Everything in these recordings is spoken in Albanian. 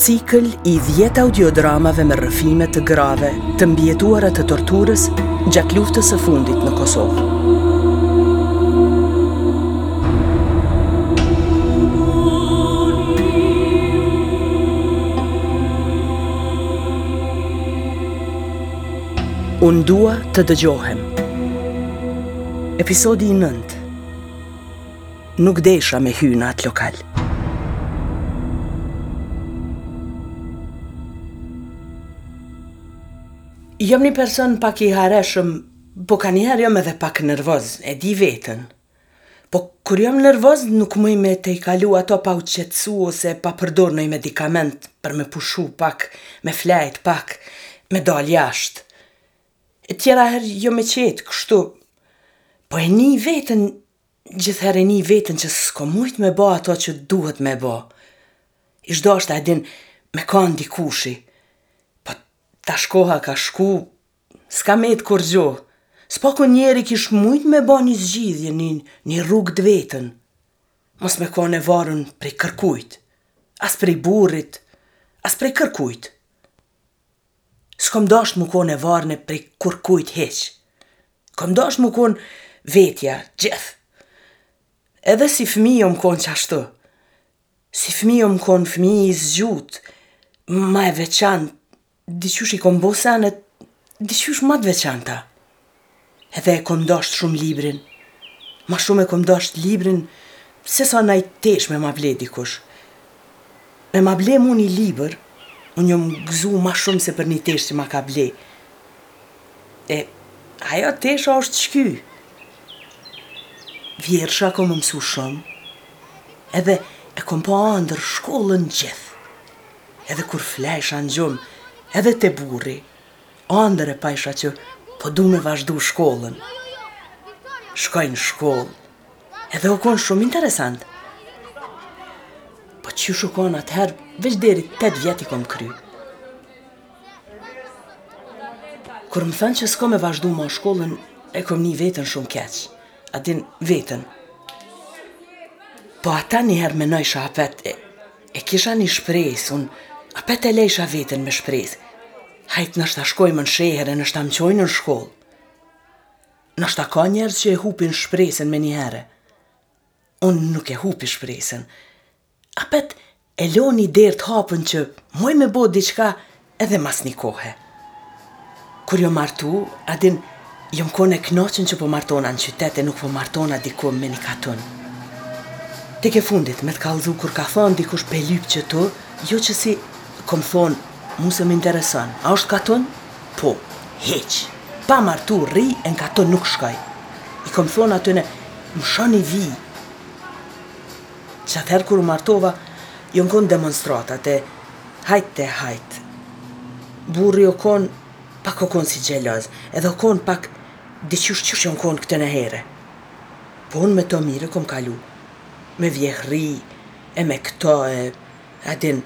cikël i 10 audiodramave me rrëfime të grave të mbijetuara të torturës gjatë luftës së fundit në Kosovë. Unë dua të dëgjohem. Episodi i nëntë. Nuk desha me hy në atë lokal. Jam një person pak i hareshëm, po kanihere jam edhe pak nervoz, e di veten. Po kur jam nervoz nuk muj me tejkalu ato pa u qetësu ose pa përdorë ndonjë medikament për me pushu pak, me flejtë pak, me dalë jashtë. E tjera herë jom e qetë kështu. Po e nij veten, gjithëherë e nij veten që s'kom mujt me bo ato që duhet me bo. Ish dashta e din me kanë dikushi. Po tash koha ka shku, S'ka met kurrgjo. S'paku njeri kish mujt me ba ni zgjidhje ni ni rrugë t'vetën. Mos me kon e varun prej kërkujt. As prej burrit, as prej kërkujt. S'kom dasht mu kon e varme prej kurrkujt hiq. Kom dasht mu kon vetja gjith. Edhe si fmi jom kon qashtu. Si fmi jom kon fmi i zgjutë, ma e veçant Diqysh i kom bo senet diqysh ma t'veçanta. Edhe e kom dasht shumë librin. Ma shumë e kom dasht librin se sa naj teshë me ma ble dikush. Me ma ble mu ni libër, unë jom gëzu ma shumë se për ni teshë që ma ka ble. E ajo tesha osht shky. Vjersha kom msu shumë edhe e kom pa andër shkollën gjithë. Edhe kur flejsha në gjumë edhe te burri andër e pajsha që po du me vazhdu shkollën. Shkoj në shkollë edhe u konë shumë interesant. Po qysh u konë atëherë veç deri 8 vjetë i kom kry. Kur më thonë që s'ko me vazhdu ma shkollën e kom ni veten shumë keq. E din veten. Po atëherë menojsha apet e E kisha një shpresë, unë, apet e lejsha veten me shpresë. Hajt nashta shkojmë në sheher e nashta më qojnë në shkollë. Nashta ka njerëz që e hupin shpresën menjëherë. Unë nuk e hupi shpresën. Apet e lo ni derë të hapën që moj me bo diçka Edhe mas një kohe. Kur jom martu, a din, jom konë e kënaqun që po martona n'qytet e nuk po martona diku me një katun. Tek e fundit, me të kallëzu kur ka thonë dikush pe lyp qetu, jo qesi, kom thonë, mu s'më intereson, a është katun? Po. Hiq. Pa martu rri e në katun nuk shkoj. I kom thonë atyne, më shoni vijë. Që atëherë kur u martova, jon kon demonstrata te hajt te hajt. Burri o kon pak o kon si xheloz, edhe o kon pak diqysh qysh jon kon këta nëhere. Po unë me to mirë e kom kalu. Me vjehrri e me këto e, a din,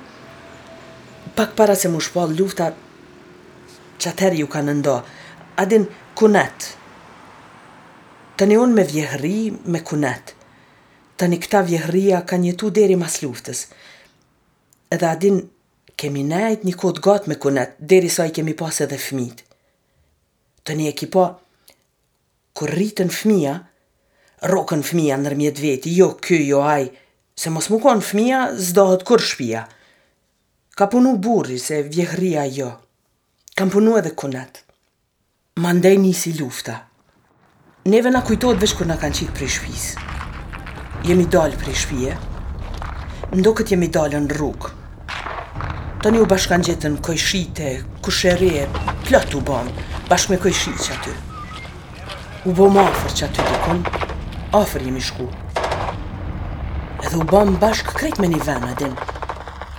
pak para se mu shpall lufta, që atëherë ju kanë nda, a din, kunet. Tani unë me vjehrri, me kunet. Tani këta vjehrria kanë jetu deri mas luftës edhe a din kemi nejt nji kohë të gatë me kunet deri sa i kemi pas edhe fmit tani e ki pa kur rriten fmija rroken fmija nërmjet veti jo ky jo ai se mos mu kon fmija s'dahet kurr shpija ka punu burri se vjehrria jo ka punu edhe kunet. Mandej nisi lufta. Neve na kujtohet veç kur na kanë qitë prej shpisë. Jemi dalë prej shpie. Na krejt jemi dalë në rrugë. Tani u bashkum gjetëm kojshitë, kushërijtë, plot u bomë, bashkë me kojshitë qaty. U bomë afër qaty dikun, afër jemi shku. Edhe u bomë bashkë krejt me një ven, a din.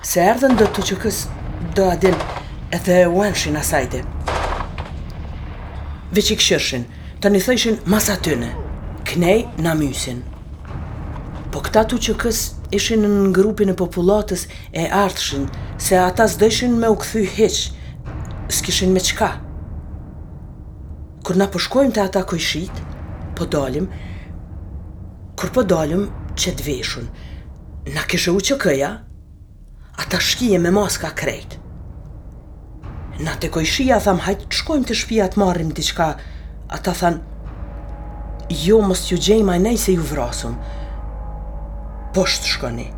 Se erdhën do t'UÇK-së do a din edhe u enshin asajde. Veç i kqyrshin, tani thojshin mas atyne, knej na mysin. Po këta t'UÇK-së ishin në grupin e popullatës e ardhshin, se ata s'dojshin me u kthy hiç, s'kishin me çka. Kur na po shkojmë te ata kojshit, po dalim, kur po dalim qe t'veshun, Na kishe UÇK-ja ata shkije me maska krejt Na te kojshija thamë hajt të shkojmë te shpija të marrim diçka ata thanë jo mos t'ju gjejmë anej se ju vrasim Poshtë shkoni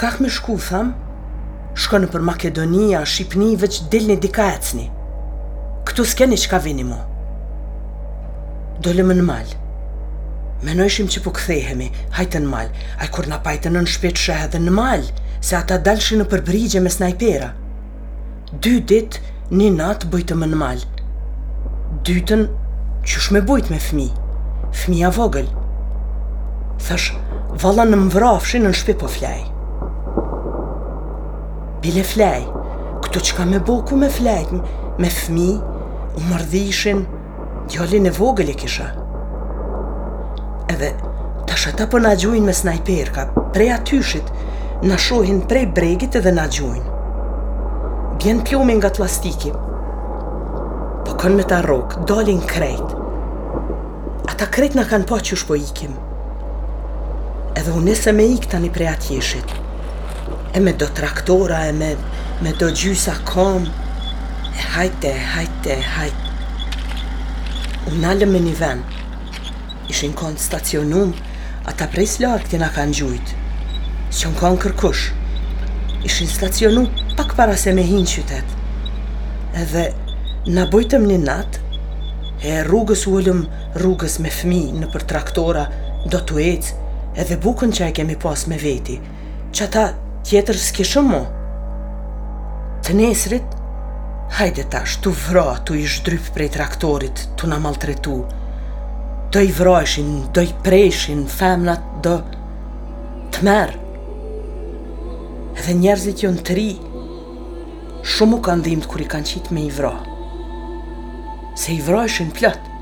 Kah me shku thamë shkoni për Makedoni a Shipni veç dilni dikah ecni Këtu s'keni çka vini mo. Dolëm në mal. Menojshim që po kthehemi, hajt në mal. Ai kur na pajtë në shpi t'sheh edhe në mal, se ata dalshin nëpër brigje me snajpera. Dy dit, një natë bujtëm në mal. Dytën, qysh me bujt me fmi? Fmija vogël. Thash, valla në m'vrafshin në shpi po flej. Bile flej, këtu çka me bo, ku me flejt, me fmi, u mërdhishin, Djalin e vogël e kisha. Edhe tash ata po na gjujnë me snajperka, prej atyshit, na shohin prej bregit edhe na gjujnë. Bjen plumi nga plastiki. Po kon me ta rrok, dalin krejt. Ata krejt na kanë pa qysh po ikim. Edhe u nisëm me ik tani prej atjeshit. e me do traktora e me me do gjysa n'kom e hajte, hajte, hajte u nalëm me një ven ishin kon stacionum ata prej s'largti na kanë gjujt së qënë kon kërkush ishin stacionum pak para se me hi n'qytet edhe na bujtëm një natë e rrugës u ulëm rrugës me fmi nëpër traktora do tu ec edhe bukën që e kemi pas me veti qata tjetër s'kishëm mo. Të nesrit, hajde tash, t'u vra, t'u i zhdryp prej traktorit, t'u na maltretu. Do i vrajshin, do i prejshin, femnat do të merr. Edhe njerëzit jonë të ri, shumë u kanë dhimtë kur i kanë qitë me i vra. Se i vrajshin plot.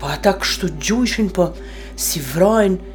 Po ata kështu gjujshin, po s'i vrajnë,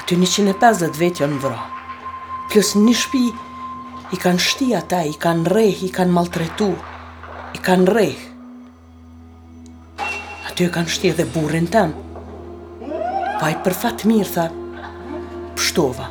Aty 150 vetë janë vra. Plus n'një shpi i kanë shti ata, i kanë rreh, i kanë maltretu, i kanë rreh. Aty e kanë shti edhe burrin tem. Po ai për fat mirë, tha, pshtova.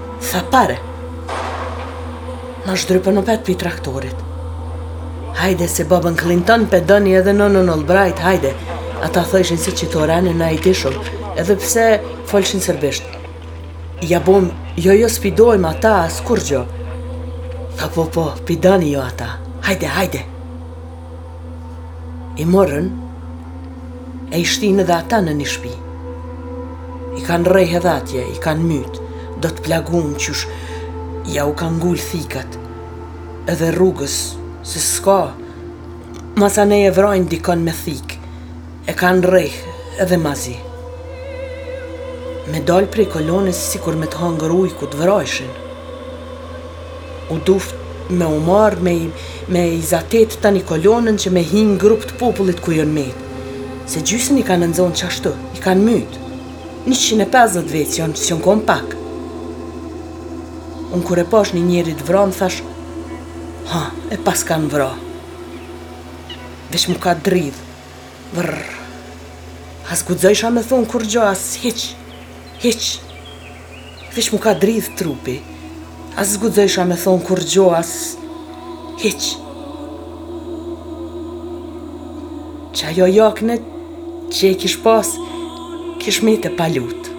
Tha pare? Na zhdrypën opet pi traktorit. Hajde se babën Clinton pe doni edhe nonën Ollbrajt, hajde. Ata thojshin se që të rani në ajti shumë, edhe pse folshin serbisht. Ja bom, jo jo s'pi dojmë ata as kurgjo. Tha po po, pi doni ju ata. Hajde, hajde. I morën e i shtinë edhe ata në një shpi. I kanë rreh edhe atje, i kanë mytë, do të plagun qysh, jau kanë ngul thikat, edhe rrugës, se s'ka, masanej e vrajnë dikon me thikë, e kanë rreh edhe ma zi. Me dalë prej kolonës sikur me të hangër ujku të vrajshin. U duft me u marr me i zatet tani kolonën që me hi n'grup t'popullit ku jon met. Se gjysën i kan nxon qashtu, i kan myt. Njëqind e pesëdhjetë vet jon që jon kon pak. Un kur e pash ni njeri t'vramë thash ha e paskan vra. Veç mu ka dridh. Vrrrr. As guxojsha me thon kurrgjo as hiq. Hiq. Veç mu ka dridh trupi. As zguxojsha me thon kurr gjo as hiq. Që ajo jakne që e kish pas kish met palut.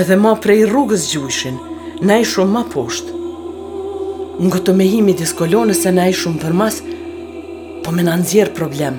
Edhe ma prej rrugës gjujshin, na hi shumë ma poshtë. Nga te me hi midis kolonës se na hi shumë përmas, po me na nxjerr problem.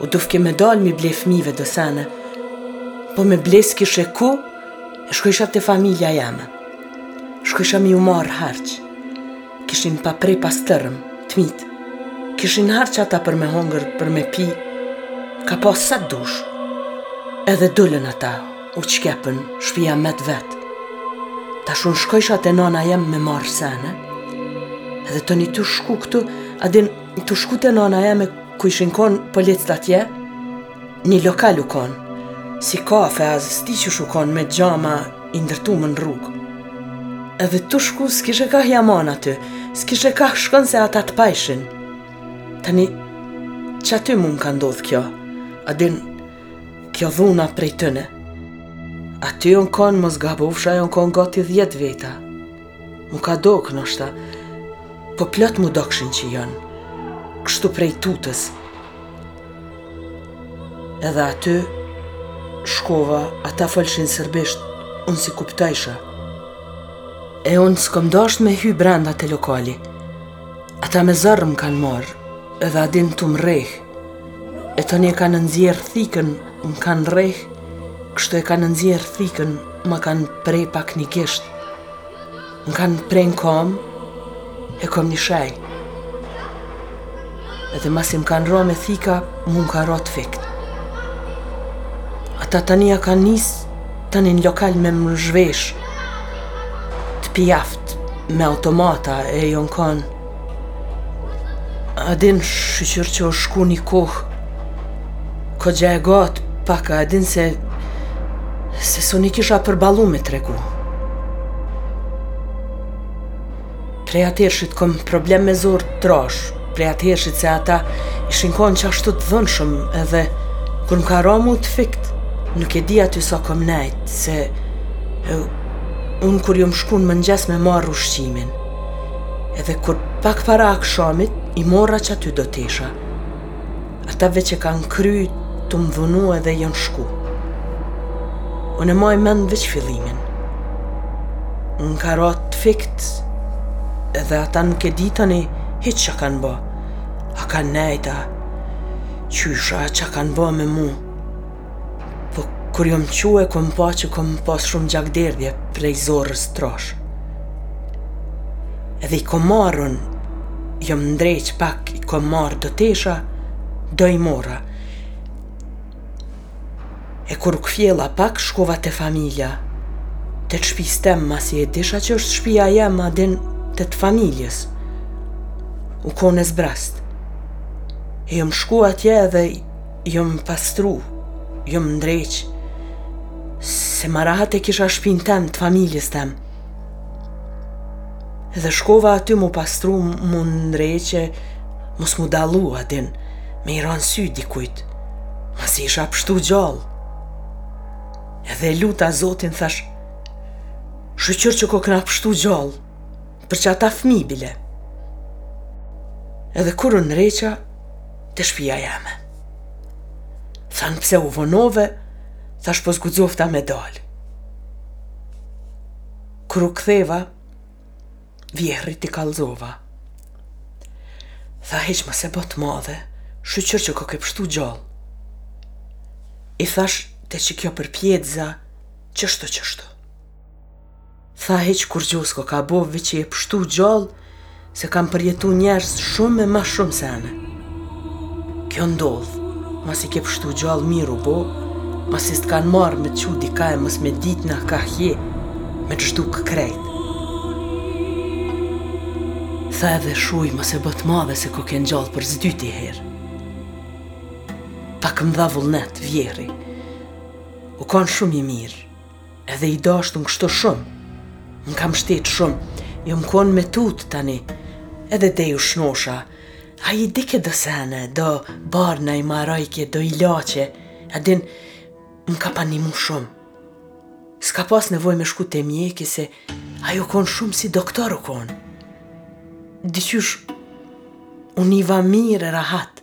U dufke me dalë mi ble fmive do sene, po me ble s'kishe ku, e shkojsha te familja jeme. Shkojsha me ju marr harqë. Kishin pa pre pastërm, të mit. Kishin harqë ata për me hongër, për me pi. Ka pas sa të dush. Edhe dullën ata, u çkepën, shpia met vet. Tash un shkojsha te nana jem me marr sene. Edhe tani tu shku këtu, a din tu shku te nana jeme Ku ishin kon policët atje, një lokal u kon, si kafe as s'di qysh u kon me xhama i ndërtum në rrugë. Edhe tu shku s'kishe kah ja man aty, s'kishe kah shkon se ata të pajshin. Tani, qaty mu më ka ndodhë kjo, a din kjo dhuna prej tëne. Aty jon kon mos gabofsha, jon kon gati dhjetë veta. Mu ka dokë nashta, po plot mu dokshin që janë, kështu prej tutës. Edhe aty, shkova, ata folshin sërbisht, unë s'i kuptojsha. E unë s'kom dasht me hy brenda te lokali. Ata me zor më kanë marrë, edhe a din tu më rreh. E tani e kanë nxjerr thikën, më kanë rreh, kështu e kanë nxjerr thikën, ma kanë pre pak një gisht. Më kanë pre në komë, e kom një shejë. Edhe masi më kanë ra me thika, mu më ka ra të fikt. Ata tani ja kanë nisë, tani në lokal me më zhveshë, të pijatë, me automata e jonë konë. A din shyqyr që o shku një kohë kogja e gatë pak a din se Se s'un e kisha përballu me tregu Prej atëhershit kom problem me zorrë të trashë Prej atëhershit se ata ishin konë qashtu të dhunshëm Edhe kur më ka ra mu të fikt Nuk e di aty sa kom nejt Se Unë kur jom shku në mëngjes me marrë ushqimin Edhe kur pak para akshamit i mora qaty do tesha. Ata veç e kanë kry tu më dhunu edhe janë shku. Unë e maj mend veç fillimin. Unë kam ra të fikt edhe ata nuk e di tani hiç çka kanë bo. A kanë nejt a qysh a çka kanë bo me mu. Po kur jom çu e kom pa që kom pas shumë gjakderdhje prej zorrës trashë. Edhe i kom marrë, jom ndreq pak, i kom marrë do tesha, do i mora. E kur u kthjella pak, shkova te familja, te të shpisë tem, masi e disha që është shpia jem, a din të të familjes. U kon e zbrazt. E jom shku atje edhe Jom pastru, jom ndreq, se ma rahat e kisha shpinë tem të familjes tem. Dhe shkova aty m'u pastru, m'u ndreq e mos m'u dallu a din, me i ra n'sy dikujt, masi isha pshtu gjallë. Edhe luta zotin thash, shyqyr që kokna pshtu gjallë. Për qata fmi bile. Edhe kur u ndreqa, te shpia jeme. Thanë pse u vonove, thash po s'guxojsha me dalë. Kur u ktheva, vjehrrit i kallzova. Tha hiç mos e bo t'madhe, shyqyr që koke pshtu gjallë. I thash te qikjo përpjetëza, qishtu qishtu. Tha hiç kurgjo s'koka bo veç je pshtu gjallë se kam përjetu njerëz shumë e ma shumë sene. Kjo ndodh, masi ke pshtu gjallë mirë u bo, masi s't'kanë marrë me t'çu dika e mos me ditë na kah je, me t'zhdukë krejt. Tha edhe shuj mos e bë të madhe se kokënë gjallë për s'dyti herë. Pak më dha vullnet, vjehrri, u kanë shumë i mirë. Edhe i dashtun kështu shumë. Më kam shtetë shumë. Jo më konë me tutë tani. Edhe dej u shnosha. Ai i dike do sene, do barna i marrke, do ilaçe. A din, më ka pa nimu shumë. S'ka pas nevojë me shku te mjeki se ai u konë shumë si doktor u konë. Diqysh,, u niva mirë e rahat.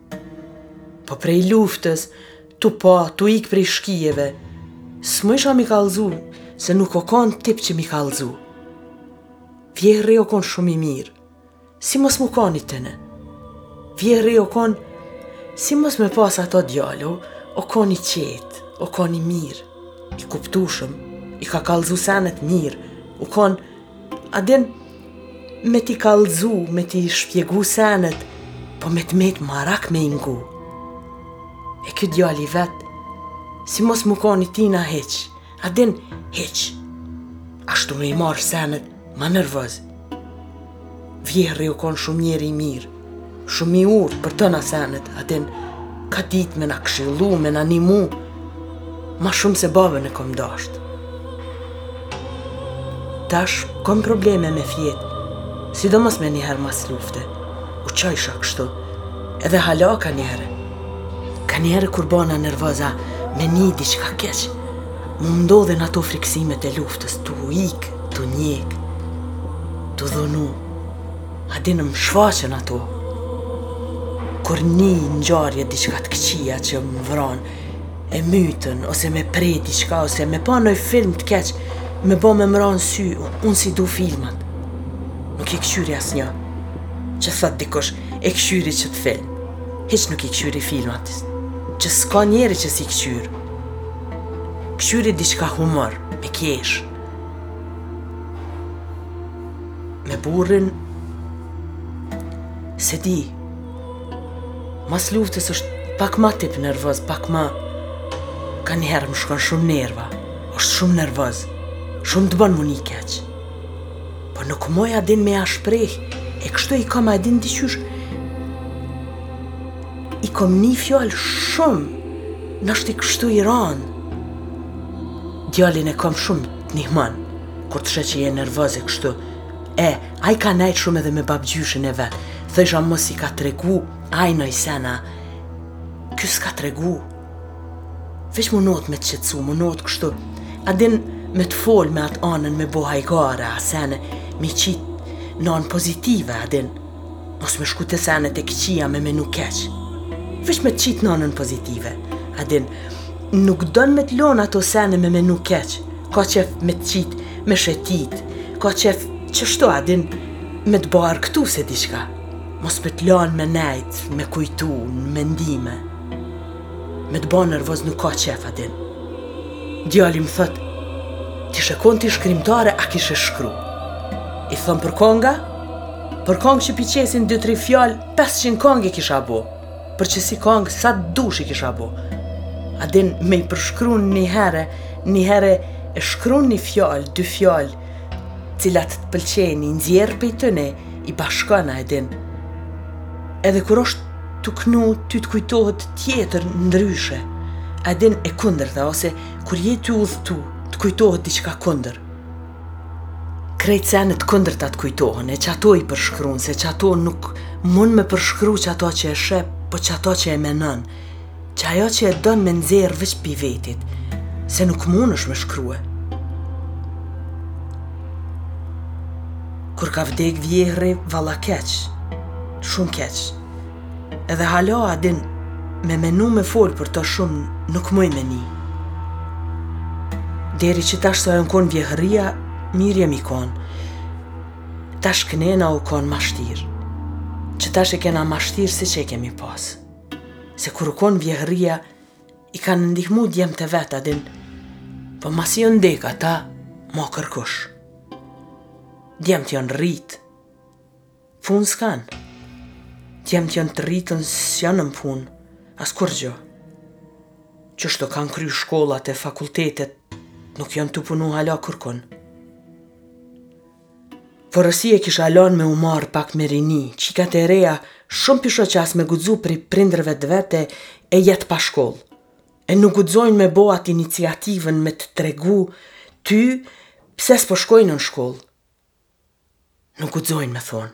Po prej luftës, tu pa, tu ik prej shkijeve. S'mujsha me i kallzu, se nuk o kon tip që me i kallzu. Vjehrri o kon shumë i mirë, si mos me u kon i tyne. Vjehrri o kon, si mos me pas atë djalë, o kon i qetë, o kon i mirë, i kuptushëm, i ka kallzu senet mirë, u kon, A din, me t'i kallëzu, me t'i shpjegu senet, po me t'met marak me i ngu. E ky djali i vet, si mos me u kon i tina hiç, a din hiç, ashtu me i marrë senet, ma nervoz. Vjehrri u konë shumë njeri i mirë, Shumë i urtë për tana senet, a din ka ditë me na këshillu, me na nimu, ma shumë se babën e kom dashtë. Tash, kom probleme me fjetë, sidomos me njëherë mas lufte, u çojsha kështu, edhe hala kaniherë. Kaniherë kur bona nervoze, me një diçka keq, më ndodhin ato frikësimet e luftës, tu ikë, tu njekë, tu dhunu, A din, më shfaqen ato? Kur një ngjarje diçka të këqija që m'vran, e mytën, ose me pre diçka, ose me pa noj film të keq, me bo me m'ra në sy, unë s'i du filmat. Nuk i këqyri asnjë, që thot dikosh, e këqyri qët film. Hiç nuk i këqyri filmat, që s'ka njeri që s'i këqyr. Këqyri diçka humor, me kesh. Me burrin S'e di Mas luftës është pak ma tip nervoz Pak ma Kaniherë më shkon shumë nerva është shumë nervoz Shumë të bënë me u ni keq Po nuk muj a din me e shpreh E kështu i kam a din diqysh I kom një fjalë shumë Nashti kështu i ranë Djalin e kom shumë të nimon Kur të sheh që je nervoze kështu, e, ai ka nejtë shumë edhe me babgjyshin e vet, thojsha mos i ka tregu, ai noj sena, ky s'ka tregu, veç munohet me të qetësu, munohet kështu, a din me të folë me atë anën me bo hajgare, a sene, me i qitë në anë pozitive, a din, Mos me shku te senet e këqia me menu keq. Veç me të qitë n'anën pozitive. A din, nuk don me të lonë ato sene me menu keq. Ka qejf me të qitë, me shetit. Ka qejf qështu, a din, me të bo kurse diçka. Mos me të lonë me nejtë, me kujtu, në mendime. Me të bo nervoz nuk ka qejf, a din. Djali më thotë, ti ishe kon ti shkrimtare, a kishe shkru. I thom për konga, për kongë që p'i qesin 2-3 fjalë, 500 kongë i kisha bo. Për qësi kongë, sa të dush i kisha bo. A din, me i përshkru një herë, një herë e shkru një fjalë, dy fjalë, cilat të pëlqen i nxjerr prej tyne, i bashkon, a din. Edhe kur është Tu knu ty të kujtohet tjetër ndryshe, a din e kundërta, ose kur je tu udhëtu, të kujtohet diçka kundër. Krejt senet e kundërta të kujtohen, e qato i përshkrun, se qato nuk mund me përshkru qato që e sheh, po qato që e menon. qajo që e don me nxjerr veç pej vetit, se nuk mundesh me shkrue. Kur ka vdek vjehri, valla keq, shumë keq. Edhe hala a din me menu me folë për të shumë nuk muj me ni. Deri qëtash sa jon konë vjehrria, mirë jemi konë. Tash kënena u konë ma shtirë. Qëtash e kena ma shtirë siç e kemi pasë. Se kur u konë vjehrria, i kanë ndihmu djemtë e vet a din, po masi jonë dekë ata, ma kërkush. Djemtë janë rritë, punë s'kanë. Djemtë janë të rritun s'janë në punë, askurgjo. Qështu kanë kry shkollat e fakultetet, nuk janë tu punu hala kërkun. Porosi e kisha lënë me u marrë pak me rini, qikat e reja shumë p'i shoh që s'po guxu prej prindërve të vete e jesin pa shkollë. E nuk guxojnë me bo atë iniciativën me të tregu ty pse s'po shkojnë në shkollë. Nuk guxojnë me thonë.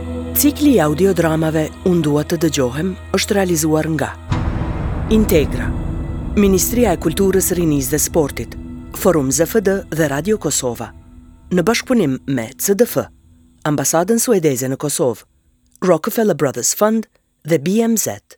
Cikli i audiodramave Unë dua të dëgjohem është realizuar nga Integra, Ministria e Kulturës, Rinisë dhe Sportit, Forum ZFD dhe Radio Kosova, në bashkëpunim me CDF, Ambasadën Suedeze në Kosovë, Rockefeller Brothers Fund dhe BMZ.